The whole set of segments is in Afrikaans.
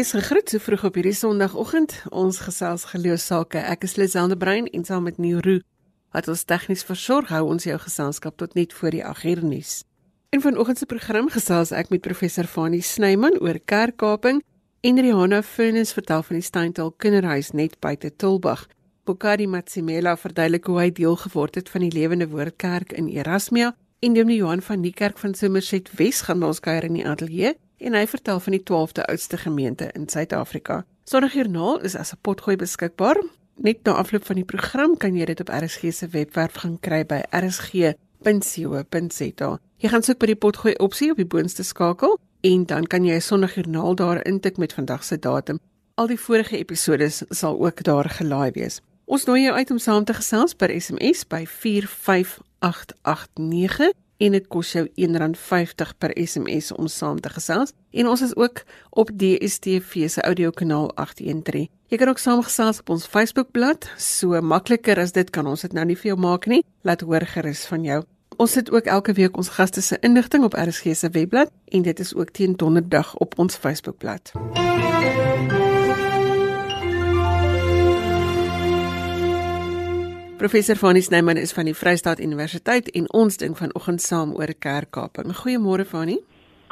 Wees gegroet so vroeg op hierdie Sondagoggend. Ons gesels geloofsake. Ek is Lisande Brein en saam met Niru wat ons tegnies versorg hou ons jou geselskap tot net voor die agternuus. En vanoggend se program gesels ek met professor Fanie Snyman oor kerkkaping en Rihanna Furnace vertel van die Steyntal Kinderhuis net buite Tulbag. Bokari Matsimela verduidelik hoe hy deel geword het van die Lewende Woord Kerk in Erasmia en Dominee Johan van die Kerk van Somerset Wes gaan ons kuier in die ateljee en hy vertel van die 12de oudste gemeente in Suid-Afrika. Sondagjoernaal is as 'n potgooi beskikbaar. Net na afloop van die program kan jy dit op RSG se webwerf gaan kry by rsg.co.za. Jy gaan soek by die potgooi opsie op die boonste skakel en dan kan jy 'n Sondagjoernaal daar intik met vandag se datum. Al die vorige episode sal ook daar gelaai wees. Ons nooi jou uit om saam te gesels per SMS by 45889 en dit kos jou R1.50 per SMS om saam te gesels. En ons is ook op DSTV se audiokanaal 813. Jy kan ook saamgesels op ons Facebookblad. So makliker as dit kan ons dit nou nie vir jou maak nie. Laat hoor gerus van jou. Ons sit ook elke week ons gaste se inligting op RSG se webblad en dit is ook teen donderdag op ons Facebookblad. MUZIEK Professor Fanie Snyman is van die Vrystaat Universiteit en ons ding vanoggend saam oor kerkkaping. Goeiemôre Fanie.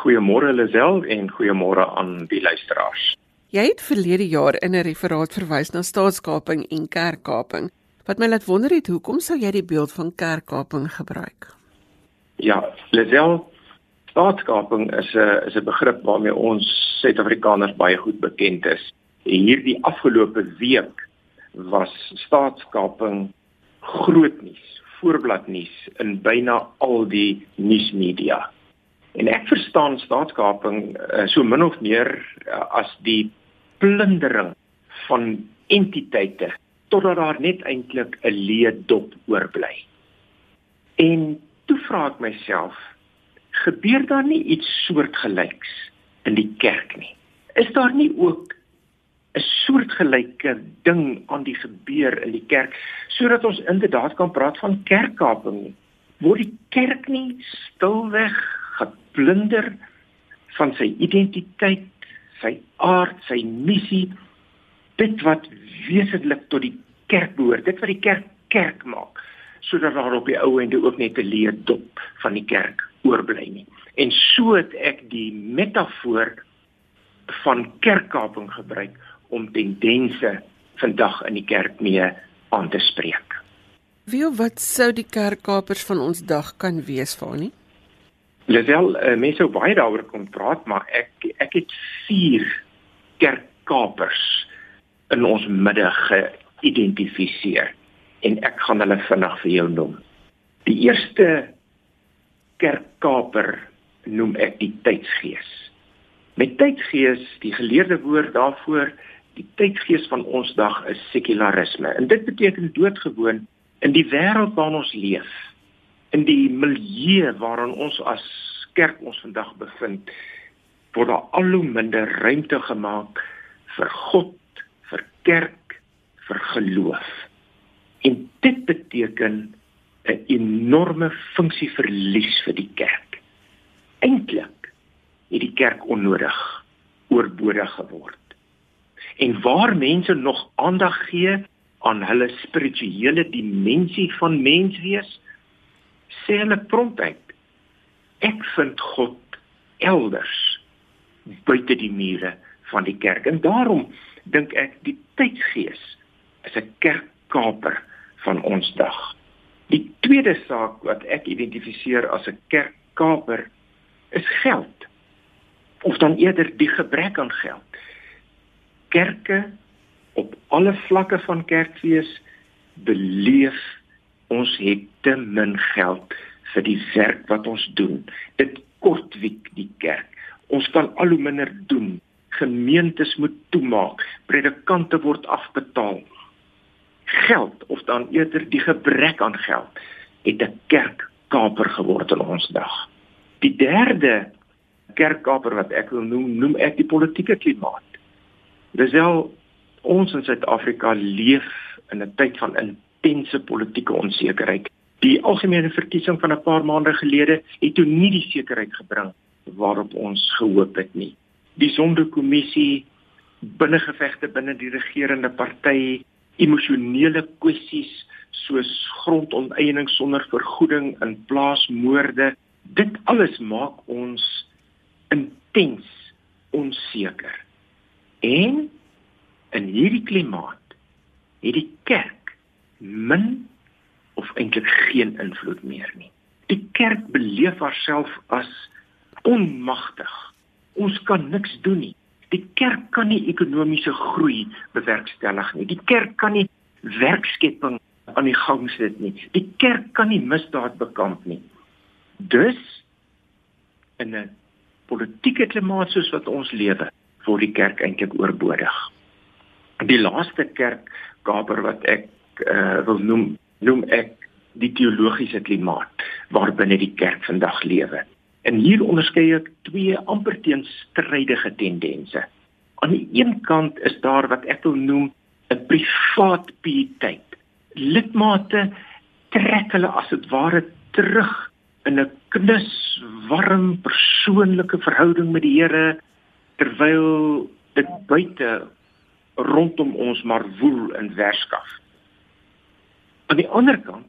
Goeiemôre Lisel en goeiemôre aan die luisteraars. Jy het verlede jaar in 'n referaat verwys na staatskaping en kerkkaping. Wat my laat wonder het, hoekom sou jy die beeld van kerkkaping gebruik? Ja, Lisel, staatskaping is 'n is 'n begrip waarmee ons Suid-Afrikaners baie goed bekend is. Hierdie afgelope week was staatskaping groot nuus, voorbladnuus in byna al die nuusmedia. En ek verstaan staatskaping uh, so min of meer uh, as die plundering van entiteite totdat daar net eintlik 'n leë dop oorbly. En toe vra ek myself, gebeur daar nie iets soortgelyks in die kerk nie? Is daar nie ook 'n soortgelyke ding aan die gebeur in die kerk sodat ons inderdaad kan praat van kerkkaping. Word die kerk nie stilweg geplunder van sy identiteit, sy aard, sy missie, dit wat wesentlik tot die kerk behoort, dit wat die kerk kerk maak, sodat daar op die ou ende ook net 'n leë dop van die kerk oorbly nie. En so het ek die metafoor van kerkkaping gebruik om tendense vandag in die kerk mee aan te spreek. Wie wat sou die kerkkapers van ons dag kan wees nie? Lisel, uh, mense sou baie daaroor kon praat, maar ek ek het vier kerkkapers in ons midde geïdentifiseer en ek gaan hulle vinnig vir jou noem. Die eerste kerkkaper noem ek die tydsgees. Met tydsgees, die geleerde woord daarvoor Die tydgees van ons dag is sekularisme. En dit beteken doodgewoon in die wêreld waarin ons leef, in die milieu waarin ons as kerk ons vandag bevind, word daar al hoe minder ruimte gemaak vir God, vir kerk, vir geloof. En dit beteken 'n enorme funksieverlies vir die kerk. Eintlik het die kerk onnodig oorbodig geword en waar mense nog aandag gee aan hulle spirituele dimensie van menswees sê hulle promptheid ek vind God elders buite die mure van die kerk. En daarom dink ek die tydsgees is 'n kerkkaper van ons dag. Die tweede saak wat ek identifiseer as 'n kerkkaper is geld. Of dan eerder die gebrek aan geld kerke op alle vlakke van kerkfees beleef ons het te min geld vir die werk wat ons doen. Dit kortwiek die kerk. Ons kan al hoe minder doen. Gemeentes moet toemaak, predikante word afbetaal. Geld of dan eerder die gebrek aan geld het 'n kerkkaper geword in ons dag. Die derde kerkkaper wat ek wil noem, noem ek die politieke klimaat. Dis wel ons in Suid-Afrika leef in 'n tyd van intense politieke onsekerheid. Die algemene verkiesing van 'n paar maande gelede het toe nie die sekerheid gebring waarop ons gehoop het nie. Die sondekommissie binnengevegte binne die regerende party, emosionele kwessies soos grondonteiening sonder vergoeding in plaasmoorde. Dit alles maak ons intens onseker. En in hierdie klimaat het die kerk min of eintlik geen invloed meer nie. Die kerk beleef haarself as onmagtig. Ons kan niks doen nie. Die kerk kan nie ekonomiese groei bewerkstellig nie. Die kerk kan nie werkskepping aan die gang sit nie. Die kerk kan nie misdaad bekamp nie. Dus in 'n politieke klimaat soos wat ons lewe, word die kerk eintlik oorbodig. Die laaste kerk Kaper wat ek uh, wil noem, noem ek die teologiese klimaat waarbinne die kerk vandag lewe. En hier onderskei ek twee amper teenstrydige tendense. Aan die een kant is daar wat ek wil noem 'n privaat pietyd. Lidmate trek hulle as dit ware terug in 'n knus, warm persoonlike verhouding met die Here terwyl dit buite rondom ons maar woel in werskaf. Aan die ander kant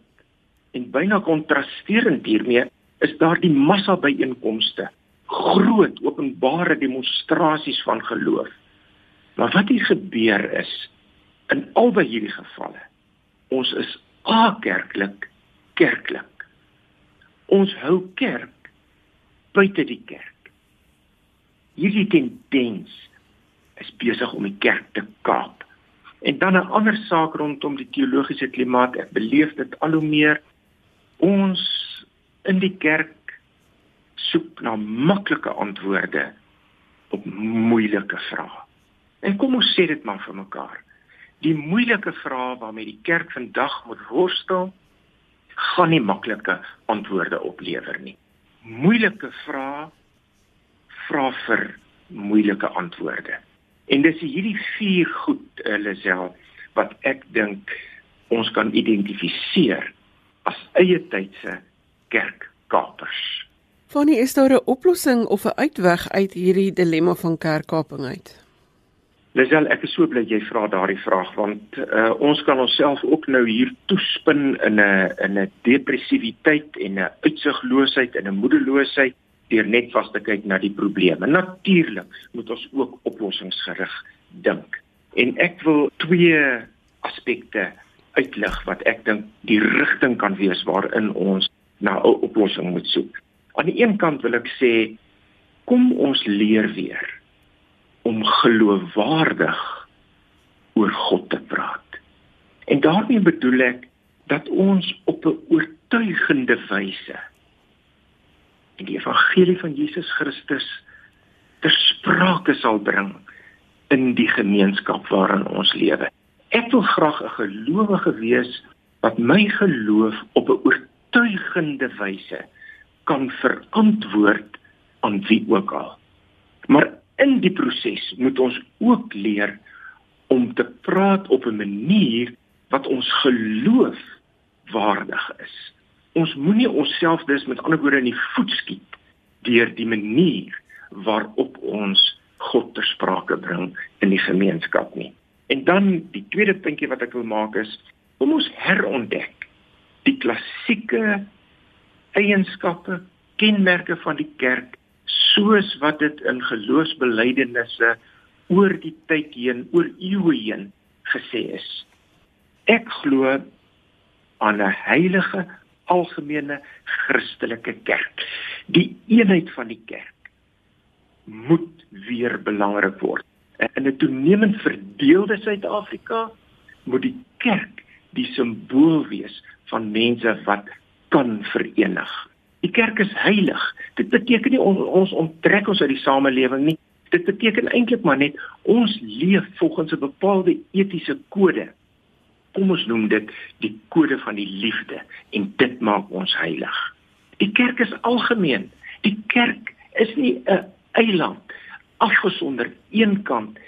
en byna kontrasterend hiermee is daar die massa byeenkomste, groot openbare demonstrasies van geloof. Maar wat hier gebeur is in albei hierdie gevalle, ons is akerklik kerklik. Ons hou kerk buite die kerk. Hierdie tendens is besig om die kerk te kaap. En dan 'n ander saak rondom die teologiese klimaat, ek beleef dit al hoe meer ons in die kerk soek na maklike antwoorde op moeilike vrae. En kom ons sê dit maar vir mekaar. Die moeilike vrae waarmee die kerk vandag moet worstel, gaan nie maklike antwoorde oplewer nie. Moeilike vrae vra vir moeilike antwoorde. En dis hierdie vier goed, Elisel, wat ek dink ons kan identifiseer as eie tydse kerkkapers. Fanny, is daar 'n oplossing of 'n uitweg uit hierdie dilemma van kerkkaping uit? Lisel, ek is so bly jy vra daardie vraag want uh, ons kan onsself ook nou hier toespin in 'n in 'n depressiwiteit en 'n uitsigloosheid en 'n moedeloosheid deur net vas te kyk na die probleme. Natuurlik moet ons ook oplossingsgerig dink. En ek wil twee aspekte uitlig wat ek dink die rigting kan wees waarin ons na 'n oplossing moet soek. Aan die een kant wil ek sê kom ons leer weer om geloofwaardig oor God te praat. En daarmee bedoel ek dat ons op 'n oortuigende wyse in die evangelie van Jesus Christus ter sprake sal bring in die gemeenskap waarin ons lewe. Ek wil graag 'n gelowige wees wat my geloof op 'n oortuigende wyse kan verantwoord aan wie ook al. Maar in die proses moet ons ook leer om te praat op 'n manier wat ons geloof waardig is. Ons moenie onsself dus met ander woorde in die voet skiet deur die manier waarop ons God ter sprake bring in die gemeenskap nie. En dan die tweede puntjie wat ek wil maak is om ons herontdek die klassieke eienskappe, kenmerke van die kerk soos wat dit in geloofsbelijdenisse oor die tyd heen, oor eeue heen gesê is. Ek glo aan 'n heilige algemene Christelike kerk. Die eenheid van die kerk moet weer belangrik word. In 'n toenemend verdeelde Suid-Afrika moet die kerk die simbool wees van mense wat kan verenig. Die kerk is heilig. Dit beteken nie on, ons onttrek ons uit die samelewing nie. Dit beteken eintlik maar net ons leef volgens 'n bepaalde etiese kode. Kom ons noem dit die kode van die liefde en dit maak ons heilig. Die kerk is algemeen. Die kerk is nie 'n eiland afgesonder eenkant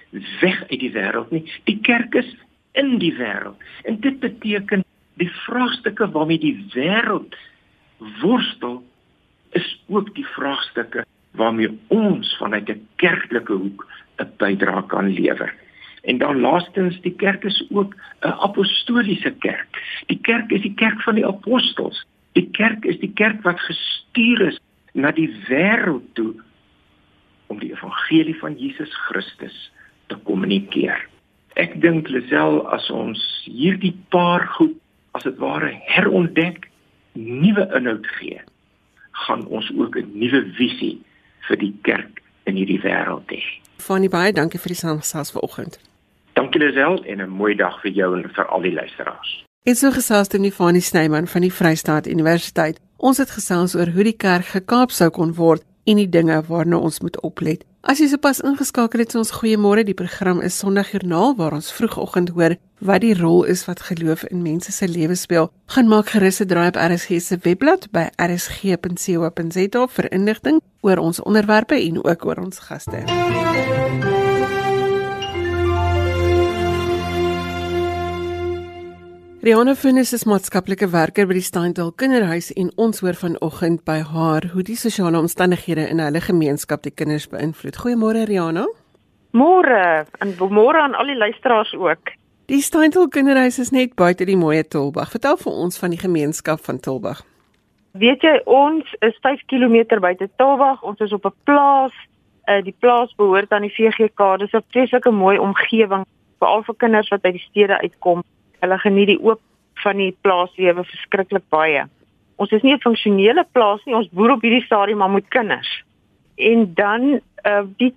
weg uit die wêreld nie. Die kerk is in die wêreld. En dit beteken die vraagstukke waarmee die wêreld worstel is ook die vraagstukke waarmee ons vanuit 'n kerklike hoek 'n bydrae kan lewer. En dan laastens, die kerk is ook 'n apostoliese kerk. Die kerk is die kerk van die apostels. Die kerk is die kerk wat gestuur is na die wêreld toe om die evangelie van Jesus Christus te kommunikeer. Ek dink Lisel as ons hierdie paar goed as dit ware herontdek, nuwe inhoud gee, gaan ons ook 'n nuwe visie vir die kerk in hierdie wêreld hê. Fanny baie dankie vir die saamgesels vanoggend. Dankie Lisel en 'n mooi dag vir jou en vir al die luisteraars. Dit so gesels het die Fanny Snyman van die Vrystaat Universiteit. Ons het gesels oor hoe die kerk gekaap sou kon word en die dinge waarna ons moet oplet. As jy sopas ingeskakel het, ons goeiemôre. Die program is Sondagjoernaal waar ons vroegoggend hoor wat die rol is wat geloof in mense se lewens speel. Gaan maak gerus 'n draai op RSG se webblad by rsg.co.za vir inligting oor ons onderwerpe en ook oor ons gaste. Rihanna Finis is maatskaplike werker by die Steindal Kinderhuis en ons hoor vanoggend by haar hoe die sosiale omstandighede in hulle gemeenskap die kinders beïnvloed. Goeiemôre Rihanna. Môre en môre aan al die luisteraars ook. Die Steindal Kinderhuis is net buite die mooi Tulbag. Vertel vir ons van die gemeenskap van Tulbag. Weet jy ons is 5 km buite Tulbag. Ons is op 'n plaas. Uh, die plaas behoort aan die VGK. Dis 'n vreeslike mooi omgewing veral vir kinders wat uit die stede uitkom hulle geniet die oop van die plaaslewe verskriklik baie. Ons is nie 'n funksionele plaas nie, ons boer op hierdie stadium maar met kinders. En dan uh die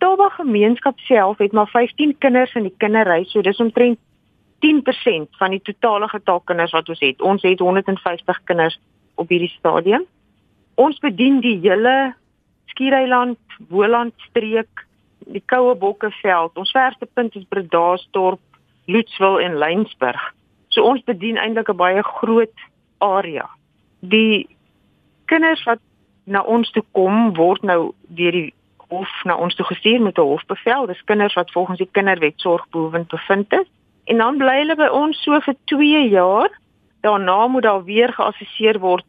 Toba gemeenskap self het maar 15 kinders in die kinderhuis, so dis omtrent 10% van die totale getal kinders wat ons het. Ons het 150 kinders op hierdie stadium. Ons bedien die hele Skiereiland, Boland streek, die Koue Bokkeveld. Ons verste punt is Bredasdorp, Lutswil en Lensburg. So ons bedien eintlik 'n baie groot area. Die kinders wat na ons toe kom word nou deur die hof na ons toe gestuur met 'n hofbevel. Dis kinders wat volgens die kinderwet sorgbehoevend bevind is. En dan bly hulle by ons so vir 2 jaar. Daarna moet daar weer geassesseer word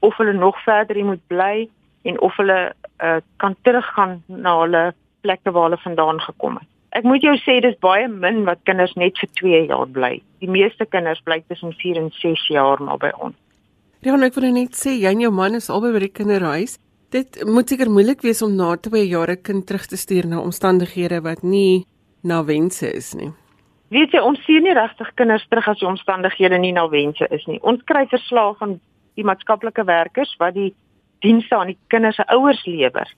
of hulle nog verder hier moet bly en of hulle uh, kan teruggaan na hulle plekke waar hulle vandaan gekom het. Ek moet jou sê dis baie min wat kinders net vir 2 jaar bly. Die meeste kinders bly tussen 4 en 6 jaar maar by ons. Ja, ek wil net sê jy en jou man is albei by die kinderhuis. Dit moet seker moeilik wees om na 2 jaar 'n kind terug te stuur na omstandighede wat nie na wense is nie. Weet jy, ons sien nie regtig kinders terug as die omstandighede nie na wense is nie. Ons kry verslae van die maatskaplike werkers wat die dienste aan die kinders se ouers lewer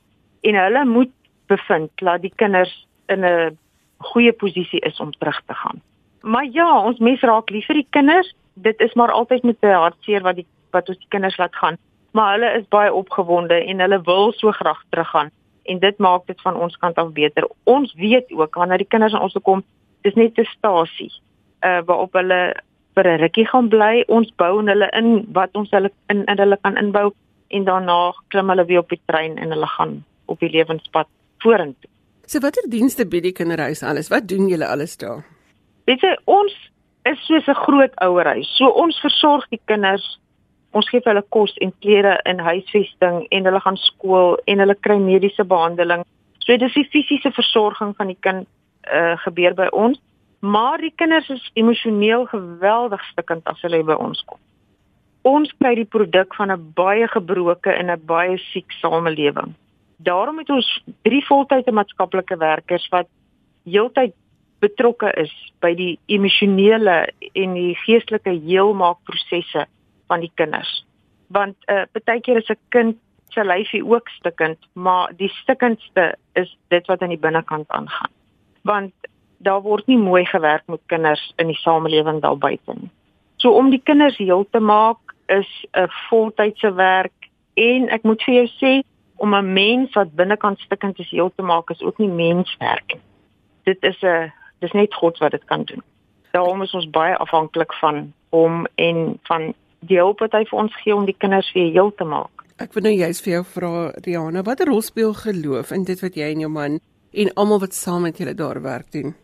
en hulle moet bevind dat die kinders in 'n goeie posisie is om terug te gaan. Maar ja, ons mens raak lief vir die kinders. Dit is maar altyd met 'n hartseer wat die wat ons die kinders laat gaan. Maar hulle is baie opgewonde en hulle wil so graag teruggaan en dit maak dit van ons kant af beter. Ons weet ook wanneer die kinders aan ons kom, dis net 'n stasie uh waarop hulle vir 'n rukkie gaan bly. Ons bou hulle in wat ons hulle in, in hulle kan inbou en daarna klim hulle weer op die trein en hulle gaan op die lewenspad vorentoe. So watter dienste bied die kinderhuis alles? Wat doen julle alles daar? Weet jy, ons is soos 'n groot ouerhuis. So ons versorg die kinders. Ons gee hulle kos en klere en huisvesting en hulle gaan skool en hulle kry mediese behandeling. So dis die fisiese versorging van die kind uh, gebeur by ons. Maar die kinders is emosioneel geweldig stikkend as hulle by ons kom. Ons kry die produk van 'n baie gebroke en 'n baie siek samelewing daarom het ons drie voltydse maatskaplike werkers wat heeltyd betrokke is by die emosionele en die geestelike heelmaakprosesse van die kinders. Want 'n uh, partykeer is 'n kind se lyfie ook stikkend, maar die stikkendste is dit wat aan die binnekant aangaan. Want daar word nie mooi gewerk met kinders in die samelewing daar buite nie. So om die kinders heel te maak is 'n voltydse werk en ek moet vir jou sê om 'n mens wat binnekant stikkend is heel te maak is ook nie menswerk. Dit is 'n dis net God wat dit kan doen. Daarom is ons baie afhanklik van hom en van die hulp wat hy vir ons gee om die kinders weer heel te maak. Ek wil nou juist vir jou vra Riana, watter rol speel geloof in dit wat jy en jou man en almal wat saam met julle daar werk doen?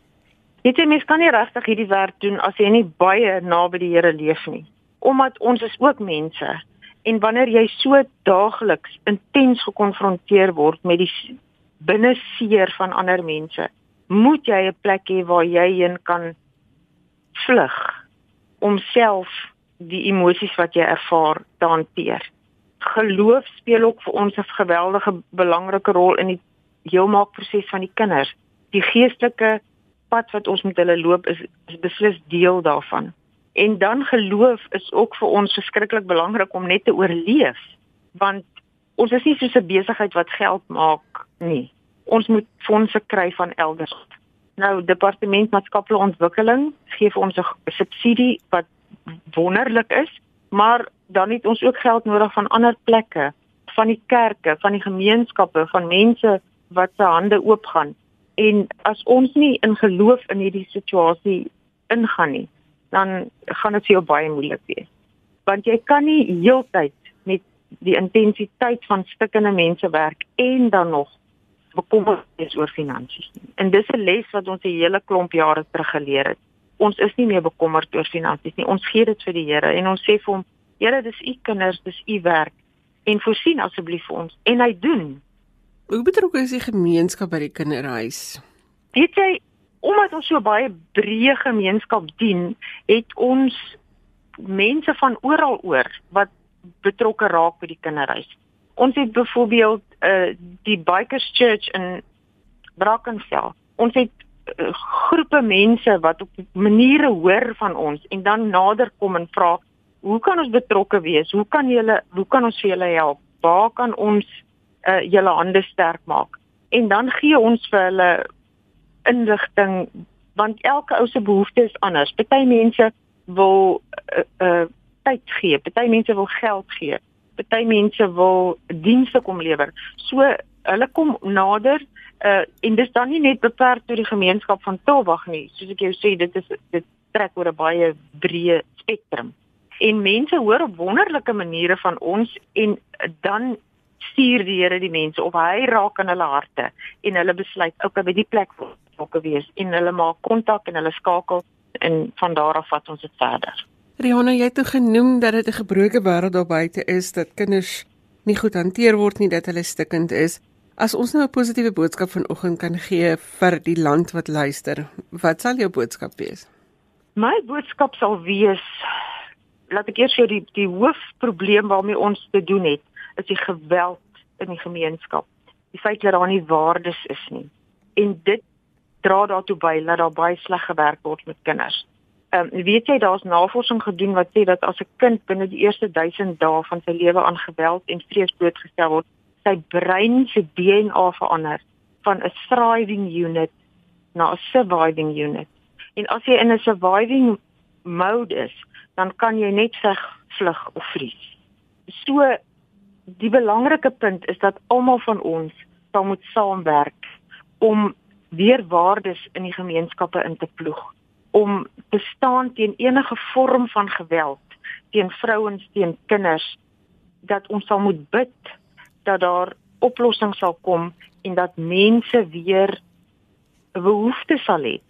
Weet jy mens kan nie regtig hierdie werk doen as jy nie baie naby die Here leef nie. Omdat ons is ook mense En wanneer jy so daagliks intens gekonfronteer word met die binne seer van ander mense, moet jy 'n plek hê waar jy heen kan vlug om self die emosies wat jy ervaar te hanteer. Geloof speel ook vir ons 'n geweldige belangrike rol in die heelmaakproses van die kinders. Die geestelike pad wat ons met hulle loop is, is beslis deel daarvan. En dan geloof is ook vir ons verskriklik belangrik om net te oorleef, want ons is nie soos 'n besigheid wat geld maak nie. Ons moet fondse kry van elders. Nou departement maatskaplike ontwikkeling gee vir ons 'n subsidie wat wonderlik is, maar dan het ons ook geld nodig van ander plekke, van die kerke, van die gemeenskappe, van mense wat se hande oopgaan. En as ons nie in geloof in hierdie situasie ingaan nie, dan gaan dit vir jou baie moeilik wees. Want jy kan nie heeltyd met die intensiteit van stikkende mense werk en dan nog bekommerd wees oor finansies nie. En dis 'n les wat ons 'n hele klomp jare terug geleer het. Ons is nie meer bekommerd oor finansies nie. Ons gee dit vir die Here en ons sê vir hom, Here, dis u kinders, dis u werk en voorsien asseblief vir ons. En hy doen. Hoe betrokke is die gemeenskap by die kinderhuis? Weet jy, omdat ons so baie breë gemeenskap dien, het ons mense van oral oor wat betrokke raak by die kinderhuis. Ons het byvoorbeeld uh die Bikers Church in Brackenfell. Ons het uh, groepe mense wat op maniere hoor van ons en dan nader kom en vra, "Hoe kan ons betrokke wees? Hoe kan julle hoe kan ons vir julle help? Waar kan ons uh julle hande sterk maak?" En dan gee ons vir hulle inligting want elke ou se behoeftes is anders. Party mense wil uh, uh tyd gee, party mense wil geld gee party mense wil dienste kom lewer. So hulle kom nader uh en dis dan nie net beperk tot die gemeenskap van Tilbag nie. Soos ek jou sê, dit is dit trek oor 'n baie breë spektrum. En mense hoor op wonderlike maniere van ons en dan stuur die Here die mense of hy raak aan hulle harte en hulle besluit okay by die plek wil ek wees en hulle maak kontak en hulle skakel en van daar af vat ons dit verder. Rihanna, jy het toe genoem dat dit 'n gebroke wêreld daar buite is, dat kinders nie goed hanteer word nie, dat hulle stikkend is. As ons nou 'n positiewe boodskap vanoggend kan gee vir die land wat luister, wat sal jou boodskap wees? My boodskap sal wees laat ek eers jou die die hoofprobleem waarmee ons te doen het, is die geweld in die gemeenskap. Die feit dat daar nie waardes is nie. En dit dra daartoe by dat daar baie sleg gewerk word met kinders. Ehm um, weet jy daar's navorsing gedoen wat sê dat as 'n kind binne die eerste 1000 dae van sy lewe aan geweld en vrees blootgestel word, sy brein se DNA verander van 'n thriving unit na 'n surviving unit. En as jy in 'n surviving mode is, dan kan jy net veg, vlug of vries. So die belangrike punt is dat almal van ons sal moet saamwerk om weer waardes in die gemeenskappe in te ploeg om te staan teen enige vorm van geweld teen vrouens, teen kinders dat ons sal moet bid dat daar oplossings sal kom en dat mense weer 'n behoefte sal hê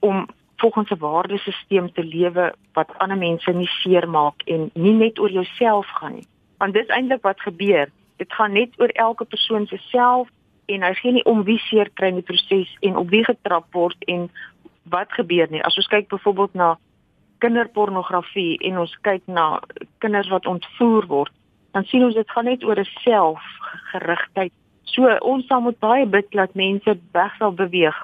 om volgens 'n waardesisteem te lewe wat ander mense nie seermaak en nie net oor jouself gaan nie. Want dit is eintlik wat gebeur. Dit gaan net oor elke persoon se self en hy gee nie om wie seer kry in die proses en op wie getrap word en wat gebeur nie. As ons kyk byvoorbeeld na kinderpornografie en ons kyk na kinders wat ontvoer word, dan sien ons dit gaan net oor 'n selfgerigtheid. So ons sal moet baie bid dat mense weg sal beweeg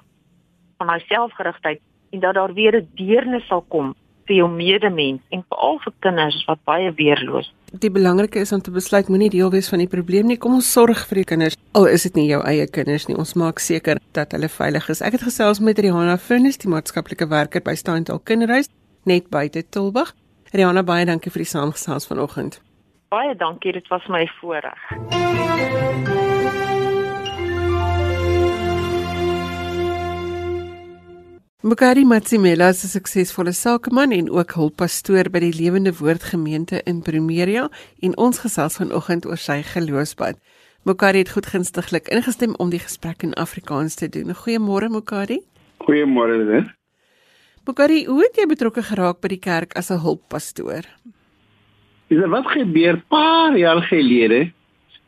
van hulle selfgerigtheid en dat daar weer 'n deernis sal kom vir jou medemens en veral vir kinders wat baie weerloos. Die belangrike is om te besluit moenie deel wees van die probleem nie. Kom ons sorg vir die kinders. Al is dit nie jou eie kinders nie, ons maak seker dat hulle veilig is. Ek het gesels met Rihanna Furnis, die maatskaplike werker by Steyntal Kinderhuis net buite Tilburg. Rihanna, baie dankie vir die saamgesels vanoggend. Baie dankie, dit was my voorreg. Mukari Matsimela is 'n suksesvolle sakeman en ook hulppastoor by die Lewende Woord Gemeente in Primeria en ons gesels vanoggend oor sy geloofspad. Mukari het goedgunstiglik ingestem om die gesprek in Afrikaans te doen. Goeiemôre Mukari. Goeiemôre Lena. Mukari, hoe het jy betrokke geraak by die kerk as 'n hulppastoor? Dis wat gebeur paar jaar gelede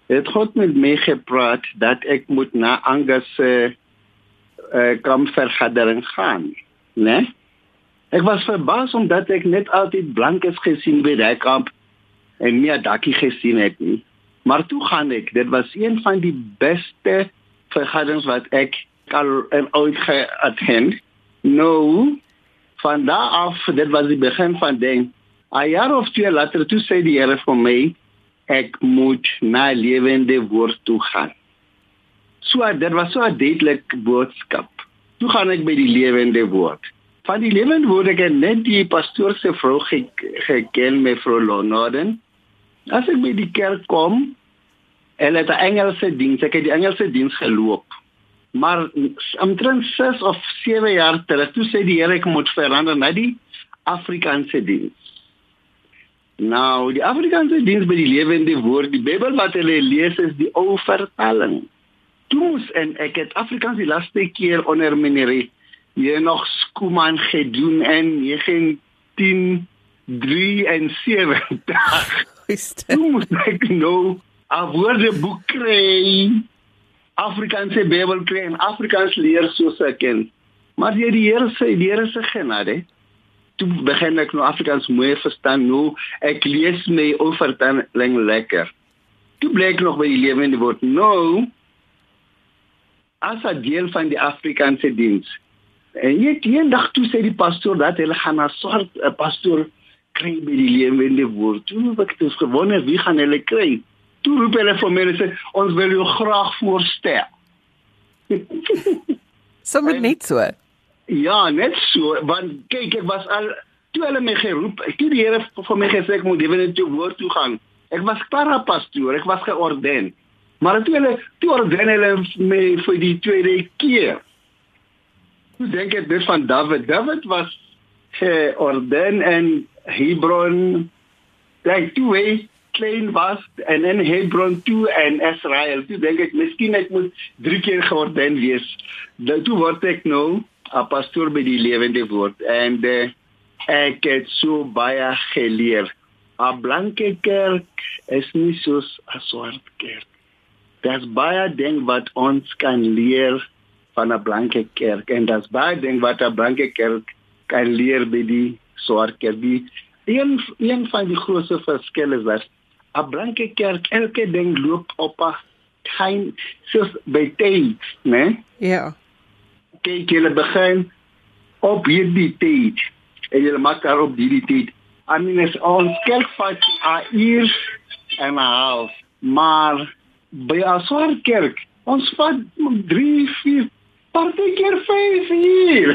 het God met my gepraat dat ek moet na Angus se uh, uh, kampvergadering gaan, né? Nee? Ek was verbaas omdat ek net altyd blankes gesien by daai kamp en nie 'n dakkie gesien het nie. Maar toe gaan ek, dit was een van die beste vergaderings wat ek al ooit geattend. Nou, van daar af, dit was die begin van ding. 'n Jaar of twee later toe sê die Here vir my ek moet na lewende woord toe gaan. So dit was so 'n duidelike boodskap. Toe gaan ek by die lewende woord. Van die lewende woord ek net die pastoor se vrou geken met vrou Lonoden. As ek by die kerk kom, hulle het 'n Engelse diens, ek het die Engelse diens geloop. Maar omtrent 6 of 7 jaar terug, toe sê die Here ek moet verander na die Afrikaanse diens. Nou, die Afrikaanse diens by die lewende woord, die Bybel wat hulle lees is die ou vertaling toes en ek het Afrikaans die laaste keer onder meneer jy nog skooman gedoen en 19 3 en 7 dag. Hoe moet ek nou 'n woordeboek kry? Afrikaanse Bybel kry en Afrikaans leer soos ek ken. Maar jy die Here sê die Here se genade. Toe begin ek nou Afrikaans mooi verstaan nou. Ek lees my oorvertaling lekker. Toe bly ek nog by die lewende woord. Nou as 'n deel van die Afrikaanse diens. En net eendag toe sê die pastoor dat hulle gaan na soort 'n uh, pastoor kry by die lewende woord. Toe ek het gewonder wie gaan hulle kry. Toe roep hulle vir my en sê ons wil jou graag voorstel. Sommer net so. Ja, net so, want kyk ek was al toe hulle my geroep, het die Here vir my gesê ek moet definitief woord toe gaan. Ek was klaar pastoor, ek was georden. Maar toe hulle toe orden hulle my vir die tweede keer. Ek dink dit van David. David was georden in Hebron. Like toe hy klein was en in Hebron toe en Israel. Toe dink ek miskien ek moet drie keer georden wees. Dan toe word ek nou 'n pastoor by die lewende woord en uh, ek het so baie geleer. 'n Blanke kerk is nie soos 'n swart kerk. Daar's baie ding wat ons kan leer van 'n blanke kerk en daar's baie ding wat 'n blanke kerk kan leer by die swart kerk. Die een een van die grootste verskille is dat 'n blanke kerk elke ding loop op 'n tyd soos by tyd, né? Ja. Kyk, jy begin op hierdie tyd en jy maak daar op hierdie tyd. I mean, ons kerk vat 'n uur en 'n half, maar by 'n swart kerk. Ons vat 3, 4, partykeer 5 hier.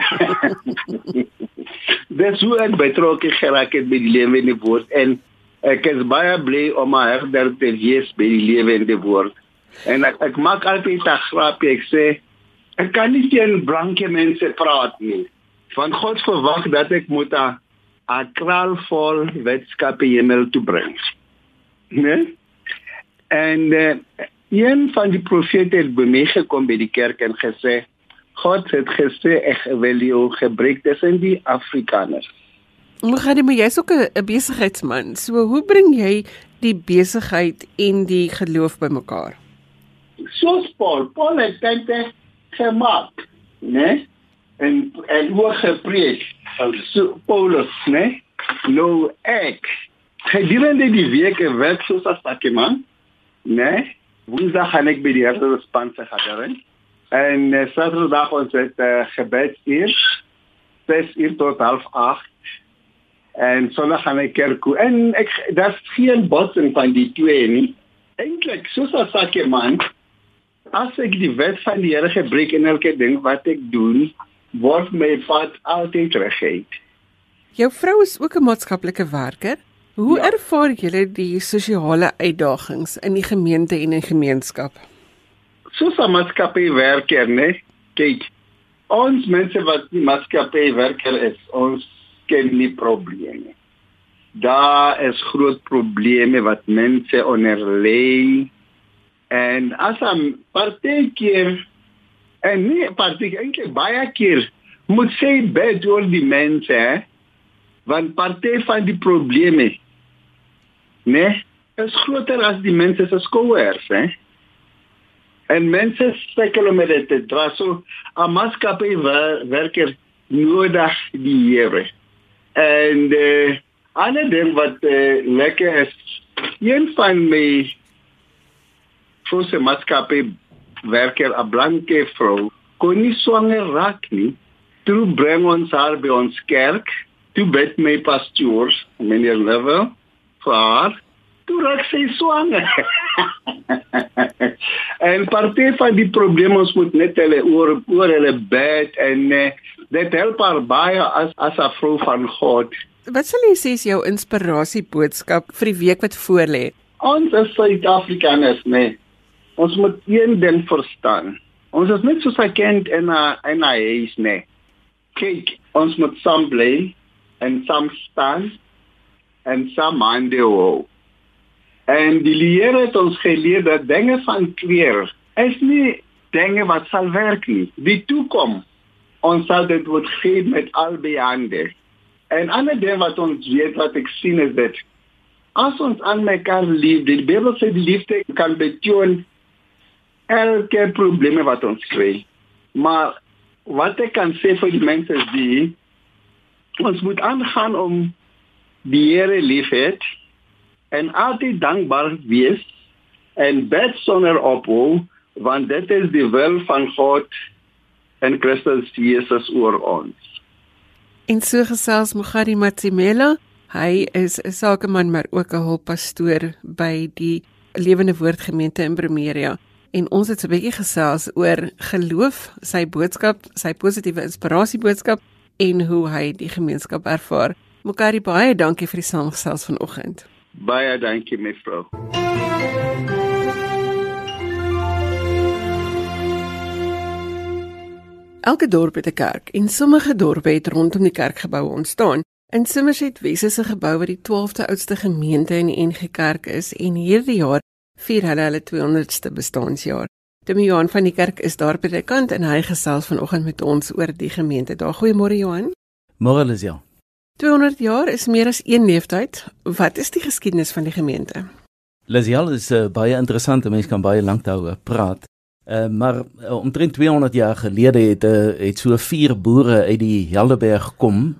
Dis hoe ek betrokke geraak het by die lewende woord en ek is baie bly om my herder te wees by die lewende woord. En ek ek maak altyd 'n grapie ek sê ek kan nie teen blanke mense praat nie. Van God verwag dat ek moet 'n 'n kraal vol wetskappe hemel toe bring. Né? En uh, een van die profete het by my gekom by die kerk en gesê God het gesê ek wil jou gebruik tussen die Afrikaners. Dit met jy's ook 'n besigheidsman. So hoe bring jy die besigheid en die geloof bymekaar? Soos Paul, Paul het dit gemaak, né? En en hoe gepreek so Paulus, né? Nou ek gedurende die week werk soos 'n sakkeman Nee, woensdag gaan ek by die Here span se gadering. En uh, Saterdag ons het uh, gebed hier. 6 uur tot 7:30. En Sondag gaan ek kerk toe. En ek daar's geen botsing van die twee nie. Eintlik, soos as ek man, as ek die wet van die Here gebreek in elke ding wat ek doen, word my pad altyd reguit. Jou vrou is ook 'n maatskaplike werker. Hoe ja. ervaar julle die sosiale uitdagings in die gemeente en in gemeenskap? Soos 'n maatskappywerker, né? Kyk, ons mense wat die maatskappywerker is, ons ken nie probleme. Daar is groot probleme wat mense onderlei. En as 'n partykeer en nie partykeer eintlik baie keer moet sê baie oor die mense, hè? want party van die probleme né? is groter as die mense se skouers, hè. En mense sukkel om dit te dra so 'n maatskappy werker nodig die Here. En eh uh, ander ding wat uh, lekker is, een van my vroeë maatskappy werker 'n blanke vrou kon nie swanger raak nie. Toe bring ons haar by ons kerk, toe bid my pastoor, meneer Level, vir haar. Toe raak sy swanger. en party van die probleme ons moet net hulle oor oor hulle bed en uh, dit help haar baie as as 'n vrou van God. Wat sal jy sê is jou inspirasie boodskap vir die week wat voorlê? Ons is Suid-Afrikaners, nee. Ons moet een ding verstaan. Ons is net so sekend in 'n in 'n huis, nee. Kyk, ons moet saam bly en saam staan en saam aandeel. En die Here het ons geleer dat dinge van kleer is nie dinge wat sal werk nie. Die toekoms ons sal dit word gee met albei hande. En ander ding wat ons weet wat ek sien is dit as ons aan mekaar lief, die Bybel sê die liefde kan betoon elke probleme wat ons kry. Maar wat ek kan sê vir die mense is die ons moet aangaan om die Here liefhet en altyd dankbaar wees en bid sonder ophou want dit is die wil van God en Christus Jesus oor ons. En so gesels Mogari Matsimela, hy is 'n sakeman maar ook 'n hulppastoor by die Lewende Woord Gemeente in Bremeria. En ons het 'n bietjie gesels oor geloof, sy boodskap, sy positiewe inspirasie boodskap en hoe hy die gemeenskap ervaar. Mogari baie dankie vir die saamgesels vanoggend. Baie dankie mevrou. Elke dorp het 'n kerk en sommige dorpe het rondom die kerkgeboue ontstaan. In Somerset Wes is 'n gebou wat die 12de oudste gemeente in die NG Kerk is en hierdie jaar vier hulle hulle 200ste bestaanjaar. Demi Johan van die kerk is daar by die kant en hy gesels vanoggend met ons oor die gemeente. Daar goeiemôre Johan. Môre Lisel. 200 jaar is meer as een leeftyd. Wat is die geskiedenis van die gemeente? Lisel is uh, baie interessante mens kan baie lank daaroor praat. Uh, maar uh, omtrent 200 jaar gelede het uh, het so vier boere uit die Helderberg gekom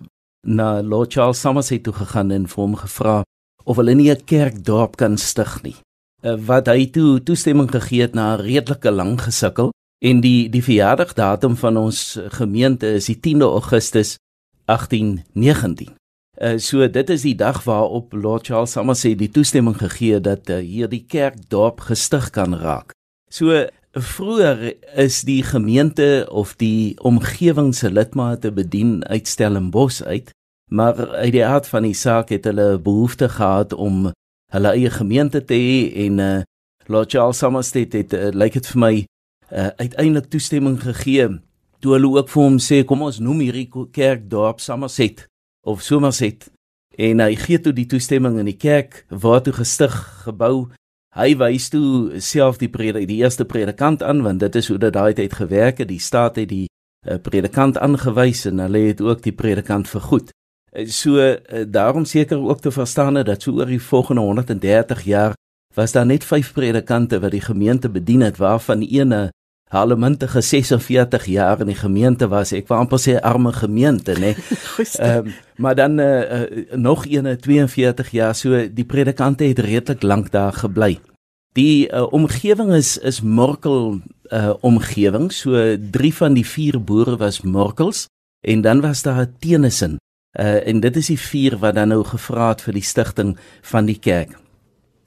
na Lord Charles Somerset toe gegaan en vir hom gevra of hulle nie 'n kerkdorp kan stig nie. Uh, wat hy toe toestemming gegee het na 'n redelike lang gesukkel en die die verjaardagdatum van ons gemeente is die 10de Augustus 1819. Uh, so dit is die dag waarop Lord Charles Somerset die toestemming gegee dat uh, hier die kerkdorp gestig kan raak. So Vroeger is die gemeente of die omgewing se lidmate bedien uit Stellenbosch uit, maar uit die aard van die saak het hulle behoefte gehad om hulle eie gemeente te hê en uh, Lord Charles Somerset het uh, lyk dit vir my uh, uiteindelik toestemming gegee toe hulle ook vir hom sê kom ons noem hierdie kerk dorp Somerset of Somerset en hy gee toe die toestemming in die kerk waartoe gestig gebou Hy wys toe self die predik, die eerste predikant aan want dit is hoe dit daai tyd gewerk het. Die staat het die uh, predikant aangewys en hulle het ook die predikant vergoed. Uh, so uh, daarom seker ook te verstaan dat so oor die volgende 130 jaar was daar net 5 predikante wat die gemeente bedien het waarvan een Hallemuntige 46 jaar in die gemeente was. Ek wou amper sê arme gemeente, nê. Ehm um, maar dan uh, uh, nog een 42 jaar. So die predikante het redelik lank daar gebly. Die uh, omgewing is is Morkel uh, omgewing. So drie van die vier boere was Morkels en dan was daar 'n Tenison. Uh, en dit is die vier wat dan nou gevra het vir die stigting van die kerk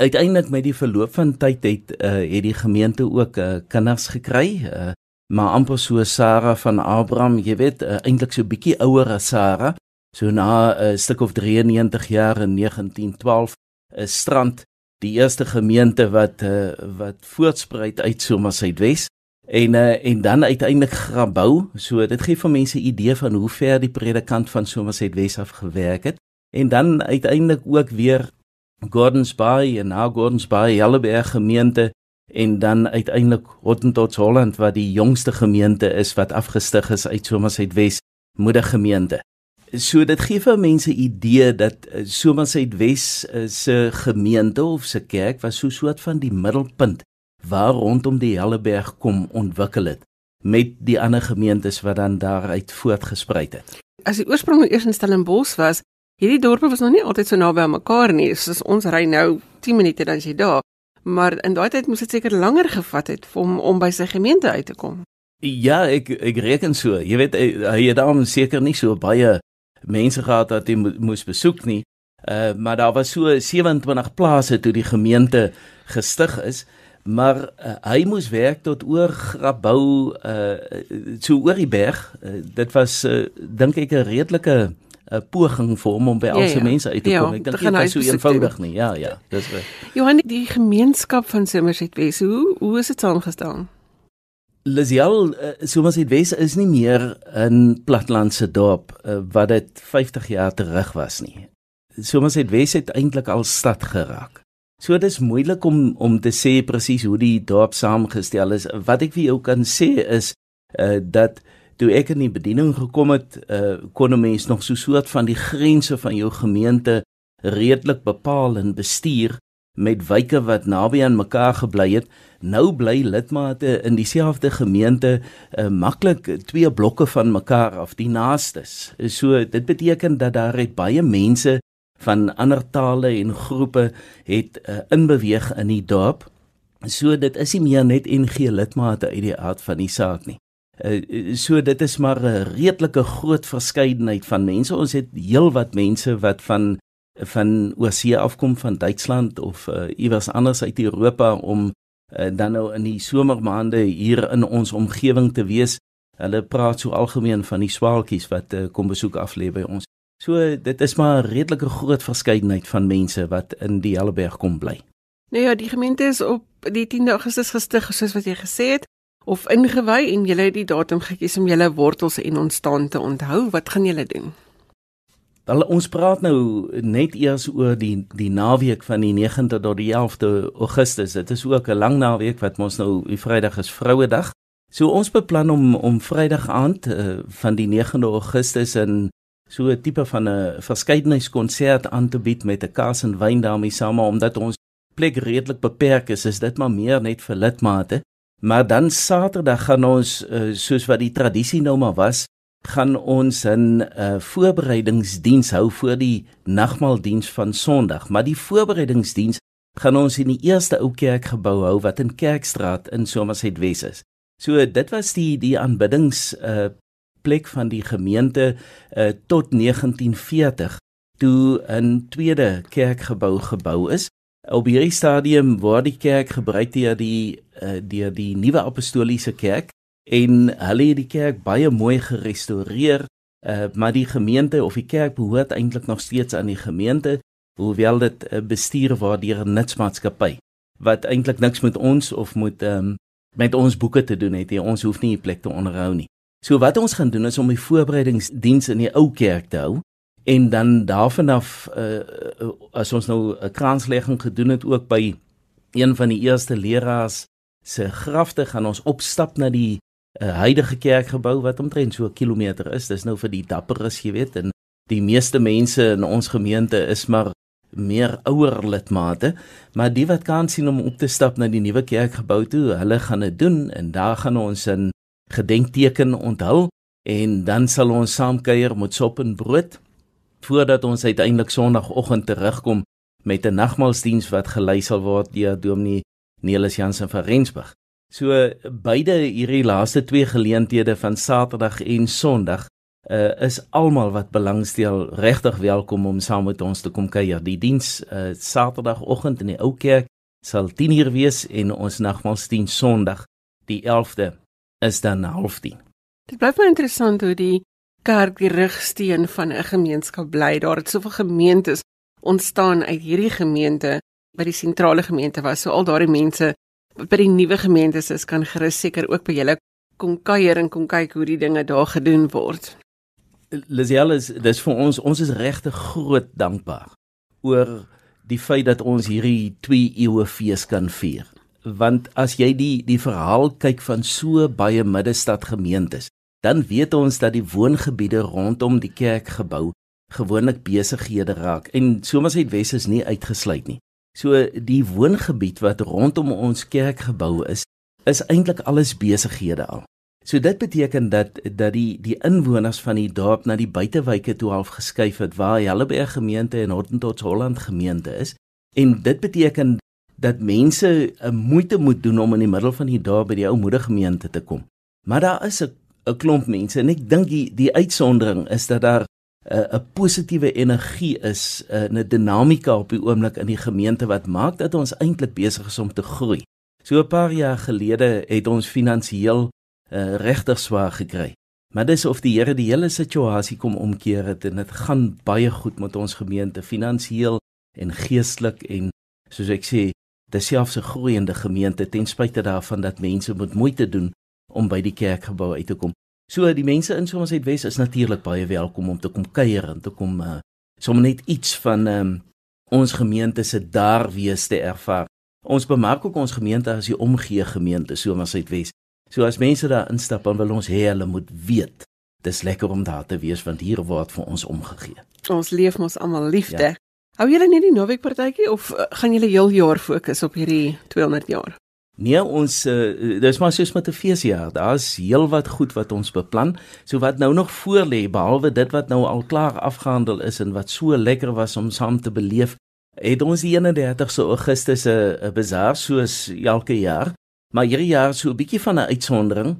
uiteindelik met die verloop van tyd het uh, het die gemeente ook uh, kinders gekry uh, maar amper so Sarah van Abraham jy weet uh, eintlik so bietjie ouer as Sarah. So na 'n uh, stuk of 93 jaar in 1912 is uh, Strand die eerste gemeente wat uh, wat voortspruit uit Somersuidwes en uh, en dan uiteindelik Grabouw. So dit gee vir mense idee van hoe ver die predikant van Somersuidwes af gewerk het. En dan uiteindelik ook weer Gordons Bay en na Gordons Bay Helleberg gemeente en dan uiteindelik Hottentots Holland wat die jongste gemeente is wat afgestig is uit Somerset Wes moedergemeente. So dit gee vir mense idee dat uh, Somersuidwes uh, se gemeente of se kerk was so 'n soort van die middelpunt waar rondom die Helleberg kom ontwikkel het met die ander gemeentes wat dan daaruit voortgespruit het. As die oorsprong eers in Stellenbosch was, hierdie dorpe was nog nie altyd so naby aan mekaar nie. Soos ons ry nou 10 minute dan jy daar, maar in daai tyd moes dit seker langer gevat het om om by sy gemeente uit te kom. Ja, ek ek reken so. Jy weet hy het dan seker nie so baie mense gehad wat hy mo moes besoek nie. Uh maar daar was so 27 plase toe die gemeente gestig is, maar uh, hy moes werk tot oor Grabouw uh so oor die berg. Uh, dit was uh, dink ek 'n redelike 'n poging vir hom om by al sy ja, ja. mense uit te kom. Ja, ek dink dit is so eenvoudig nie. Ja, ja, dis reg. Johan, die gemeenskap van Somerset Wes, hoe hoe is dit saamgestel? Lisial uh, soos dit wes is nie meer 'n platlandse dorp uh, wat dit 50 jaar terug was nie. Soos dit wes het eintlik al stad geraak. So dit is moeilik om om te sê presies hoe die dorp saamgestel is. Wat ek vir jou kan sê is uh, dat toe ek in die bediening gekom het, uh, kon 'n mens nog so 'n soort van die grense van jou gemeente redelik bepaal en bestuur met wyke wat naby aan mekaar gebly het nou bly lidmate in dieselfde gemeente uh, maklik twee blokke van mekaar af die naastes. So dit beteken dat daar het baie mense van ander tale en groepe het uh, inbeweeg in die dorp. So dit is nie meer net NG lidmate uit die aard van die saak nie. Uh, so dit is maar 'n redelike groot verskeidenheid van mense. Ons het heelwat mense wat van van oorsee afkom van Duitsland of uh, iewers anders uit Europa om uh, dan nou in die somermaande hier in ons omgewing te wees. Hulle praat so algemeen van die swaalkies wat uh, kom besoek af lê by ons. So dit is maar 'n redelike groot verskeidenheid van mense wat in die Helleberg kom bly. Nou ja, die gemeente is op die 10 Augustus gestig soos wat jy gesê het of ingewy en julle het die datum gekies om julle wortels en ontstaan te onthou. Wat gaan julle doen? Wel ons praat nou net eers oor die die naweek van die 9de tot die 11de Augustus. Dit is ook 'n lang naweek wat ons nou die Vrydag is Vrouedag. So ons beplan om om Vrydag aand uh, van die 9de Augustus in so 'n tipe van 'n verskeidenheidskonsert aan te bied met 'n kaas en wyn daarmee saam omdat ons plek redelik beperk is, is dit maar meer net vir lidmate. Maar dan Saterdag gaan ons uh, soos wat die tradisie nou maar was, gaan ons 'n uh, voorbereidingsdiens hou vir die nagmaaldiens van Sondag, maar die voorbereidingsdiens gaan ons in die eerste ou kerkgebou hou wat in Kerkstraat in Somerset Wes is. So dit was die die aanbiddings uh, plek van die gemeente uh, tot 1940 toe 'n tweede kerkgebou gebou is. Op hierdie stadium word die kerk gebruik deur die uh, deur die nuwe apostoliese kerk en hulle het die kerk baie mooi gerestoreer uh, maar die gemeente of die kerk behoort eintlik nog steeds aan die gemeente hoewel dit uh, bestuur word deur 'n nutsmaatskappy wat eintlik niks met ons of met um, met ons boeke te doen het nie. Ons hoef nie die plek te onderhou nie. So wat ons gaan doen is om die voorbereidingsdiens in die ou kerk te hou en dan daarvan af uh, as ons nou 'n kraanslegging gedoen het ook by een van die eerste leraars se grafte gaan ons opstap na die uh, huidige kerkgebou wat omtrent so 'n kilometer is. Dis nou vir die dapperes, jy weet, en die meeste mense in ons gemeente is maar meer ouer lidmate, maar die wat kan sien om op te stap na die nuwe kerkgebou toe, hulle gaan dit doen en daar gaan ons 'n gedenkteken onthul en dan sal ons saam kuier met sop en brood voordat ons uiteindelik sonoggend terugkom met 'n nagmaalsdiens wat gelei sal word deur Dominee Nelis Jansen van Rensburg. So beide hierdie laaste twee geleenthede van Saterdag en Sondag uh, is almal wat belangstel regtig welkom om saam met ons te kom kuier. Die diens uh, Saterdagoggend in die ou kerk sal 10uur wees en ons nagmaalsdiens Sondag die 11de is dan 0:30. Dit bly baie interessant hoe die kerk die rigsteen van 'n gemeenskap bly. Daar het soveel gemeentes ontstaan uit hierdie gemeente by die sentrale gemeente was. So al daardie mense by die nuwe gemeentes is kan gerus seker ook by julle kom kuier en kom kyk hoe die dinge daar gedoen word. Lisiel is dis vir ons ons is regtig groot dankbaar oor die feit dat ons hierdie 2 eeue fees kan vier. Want as jy die die verhaal kyk van so baie middestad gemeentes dan weet ons dat die woongebiede rondom die kerkgebou gewoonlik besighede raak en Somersuidwes is nie uitgesluit nie. So die woongebied wat rondom ons kerkgebou is, is eintlik alles besighede al. So dit beteken dat dat die die inwoners van die dorp na die buitewyke toe half geskuif het waar Helleberg gemeente en Hortentots Holland gemeente is en dit beteken dat mense 'n eh, moeite moet doen om in die middel van die dorp by die ou moedergemeente te kom. Maar daar is 'n 'n klomp mense en ek dink die die uitsondering is dat daar eh, 'n uh, positiewe energie is, eh, 'n uh, dinamika op die oomblik in die gemeente wat maak dat ons eintlik besig is om te groei. So 'n paar jaar gelede het ons finansiëel uh, regtig swaar gekry. Maar dis of die Here die hele situasie kom omkeer het en dit gaan baie goed met ons gemeente finansiëel en geestelik en soos ek sê, dis selfs 'n groeiende gemeente ten spyte daarvan dat mense moet moeite doen om by die kerkgebou uit te kom. So die mense in Somerset Wes is natuurlik baie welkom om te kom kuier en te kom uh, sommer net iets van um, ons gemeente se daar wees te ervaar. Ons bemark ook ons gemeente as die omgee gemeente Somerset Wes. So as mense daar instap, dan wil ons hê hulle moet weet dis lekker om daar te wees want hier word vir ons omgegee. Ons leef mos almal liefde. Ja. Hou julle nie die naweek partytjie of uh, gaan julle heel jaar fokus op hierdie 200 jaar? Nee, ons uh, dis maar soos met 'n feesjaar. Daar's heelwat goed wat ons beplan. So wat nou nog voor lê behalwe dit wat nou al klaar afgehandel is en wat so lekker was om saam te beleef, het ons die 31ste Augustus 'n bazaar soos elke jaar. Maar hierdie jaar so 'n bietjie van 'n uitsondering.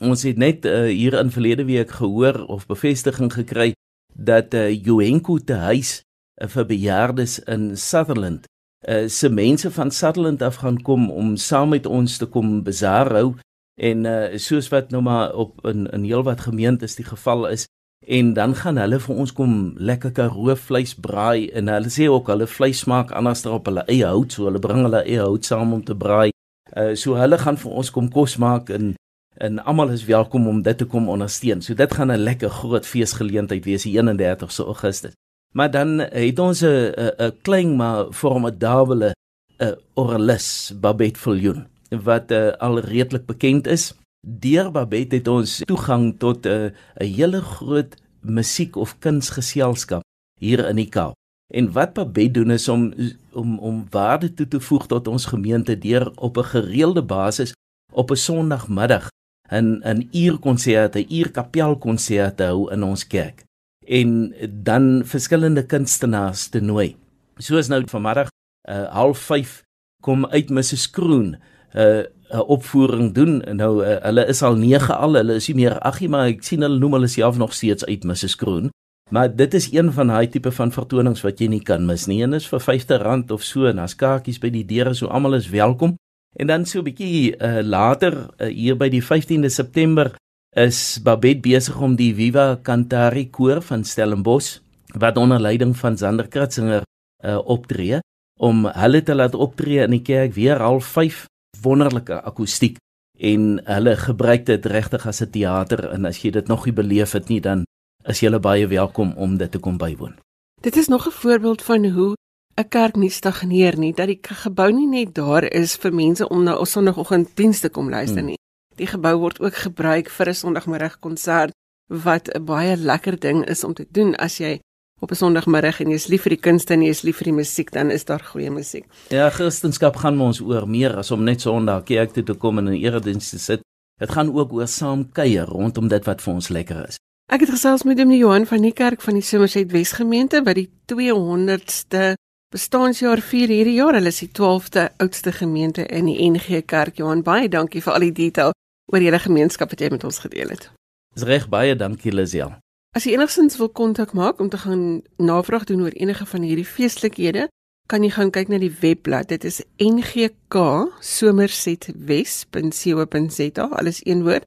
Ons het net uh, hier in verlede week gehoor of bevestiging gekry dat uh, Joenko te huis uh, vir bejaardes in Sutherland uh, se mense van Sutherland af gaan kom om saam met ons te kom bazaar hou en uh, soos wat nou maar op in in heelwat gemeentes die geval is en dan gaan hulle vir ons kom lekker karoo vleis braai en hulle sê ook hulle vleis smaak anders daar op hulle eie hout so hulle bring hulle eie hout saam om te braai. Uh, so hulle gaan vir ons kom kos maak en en almal is welkom om dit te kom ondersteun. So dit gaan 'n lekker groot feesgeleentheid wees die 31ste Augustus. Maar dan het ons 'n 'n klein maar formidable 'n Orlis Babette Viljoen wat uh, al redelik bekend is. Deur Babette het ons toegang tot 'n 'n hele groot musiek of kunsgeselskap hier in die Kaap. En wat Babette doen is om om om waarde toe te voeg tot ons gemeente deur op 'n gereelde basis op 'n Sondagmiddag 'n 'n uurkonsert, 'n uurkapelkonsert hou in ons kerk en dan verskillende kunstenaars te nooi. Soos nou vanmiddag uh half 5 kom uit Mrs Kroon 'n uh, 'n opvoering doen. Nou uh, hulle is al 9 al, hulle is nie meer aggie, maar ek sien hulle noem hulle self nog steeds uit Mrs Kroon. Maar dit is een van daai tipe van vertonings wat jy nie kan mis nie. Een is vir R50 of so en as kaartjies by die deure, so almal is welkom. En dan so 'n bietjie uh, later uh, hier by die 15de September is Babette besig om die Viva Cantare koor van Stellenbosch wat onder leiding van Zander Kratzinger uh, optree om hulle te laat optree in die kerk weer al 5 wonderlike akoestiek en hulle gebruik dit regtig as 'n teater en as jy dit nog nie beleef het nie dan is jy baie welkom om dit te kom bywoon. Dit is nog 'n voorbeeld van hoe 'n kerk nie stagneer nie, dat die gebou nie net daar is vir mense om na 'n Sondagoggend dienste kom luister hmm. nie. Die gebou word ook gebruik vir 'n Sondagmiddag konsert wat 'n baie lekker ding is om te doen as jy op 'n Sondagmiddag en jy is lief vir die kunste en jy is lief vir die musiek, dan is daar goeie musiek. Ja, Christendom gaan ons oor meer as om net Sondag kerk toe te kom en in erediens te sit. Dit gaan ook oor saam kuier rondom dit wat vir ons lekker is. Ek het gesels met Dominee Johan van die kerk van die Somerset Wesgemeente by die 200ste bestaanjaar vier hierdie jaar. Hulle is die 12de oudste gemeente in die NG Kerk. Johan, baie dankie vir al die detail oor julle gemeenskap wat jy met ons gedeel het. Dis reg baie dankie Lisel. As jy enigsins wil kontak maak om te gaan navraag doen oor enige van hierdie feestelikhede, kan jy gaan kyk na die webblad. Dit is ngksomersetwes.co.za. Alles een woord.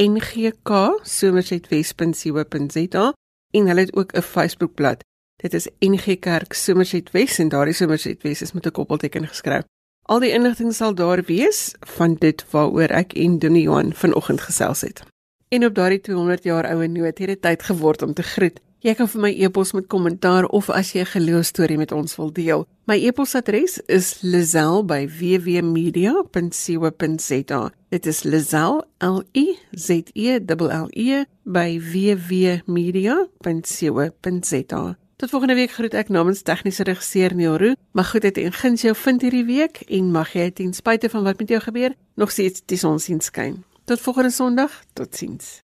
ngksomersetwes.co.za. En hulle het ook 'n Facebookblad. Dit is NG Kerk Somerset Wes en daardie Somerset Wes is met 'n koppelteken geskryf. Al die inligting sal daar wees van dit waaroor ek en Dominee Johan vanoggend gesels het. En op daardie 200 jaar oue noot het dit tyd geword om te groet. Jy kan vir my e-pos met kommentaar of as jy 'n geloostorie met ons wil deel. My e-posadres is lazel@wwmedia.co.za. Dit is Lizel L I Z E L L E by www.media.co.za. Tot volgende week groet ek namens tegniese regisseur Neil Roo. Mag goedheid en guns jou vind hierdie week en mag jy ten spyte van wat met jou gebeur nog steeds die son sien skyn. Tot volgende Sondag. Totsiens.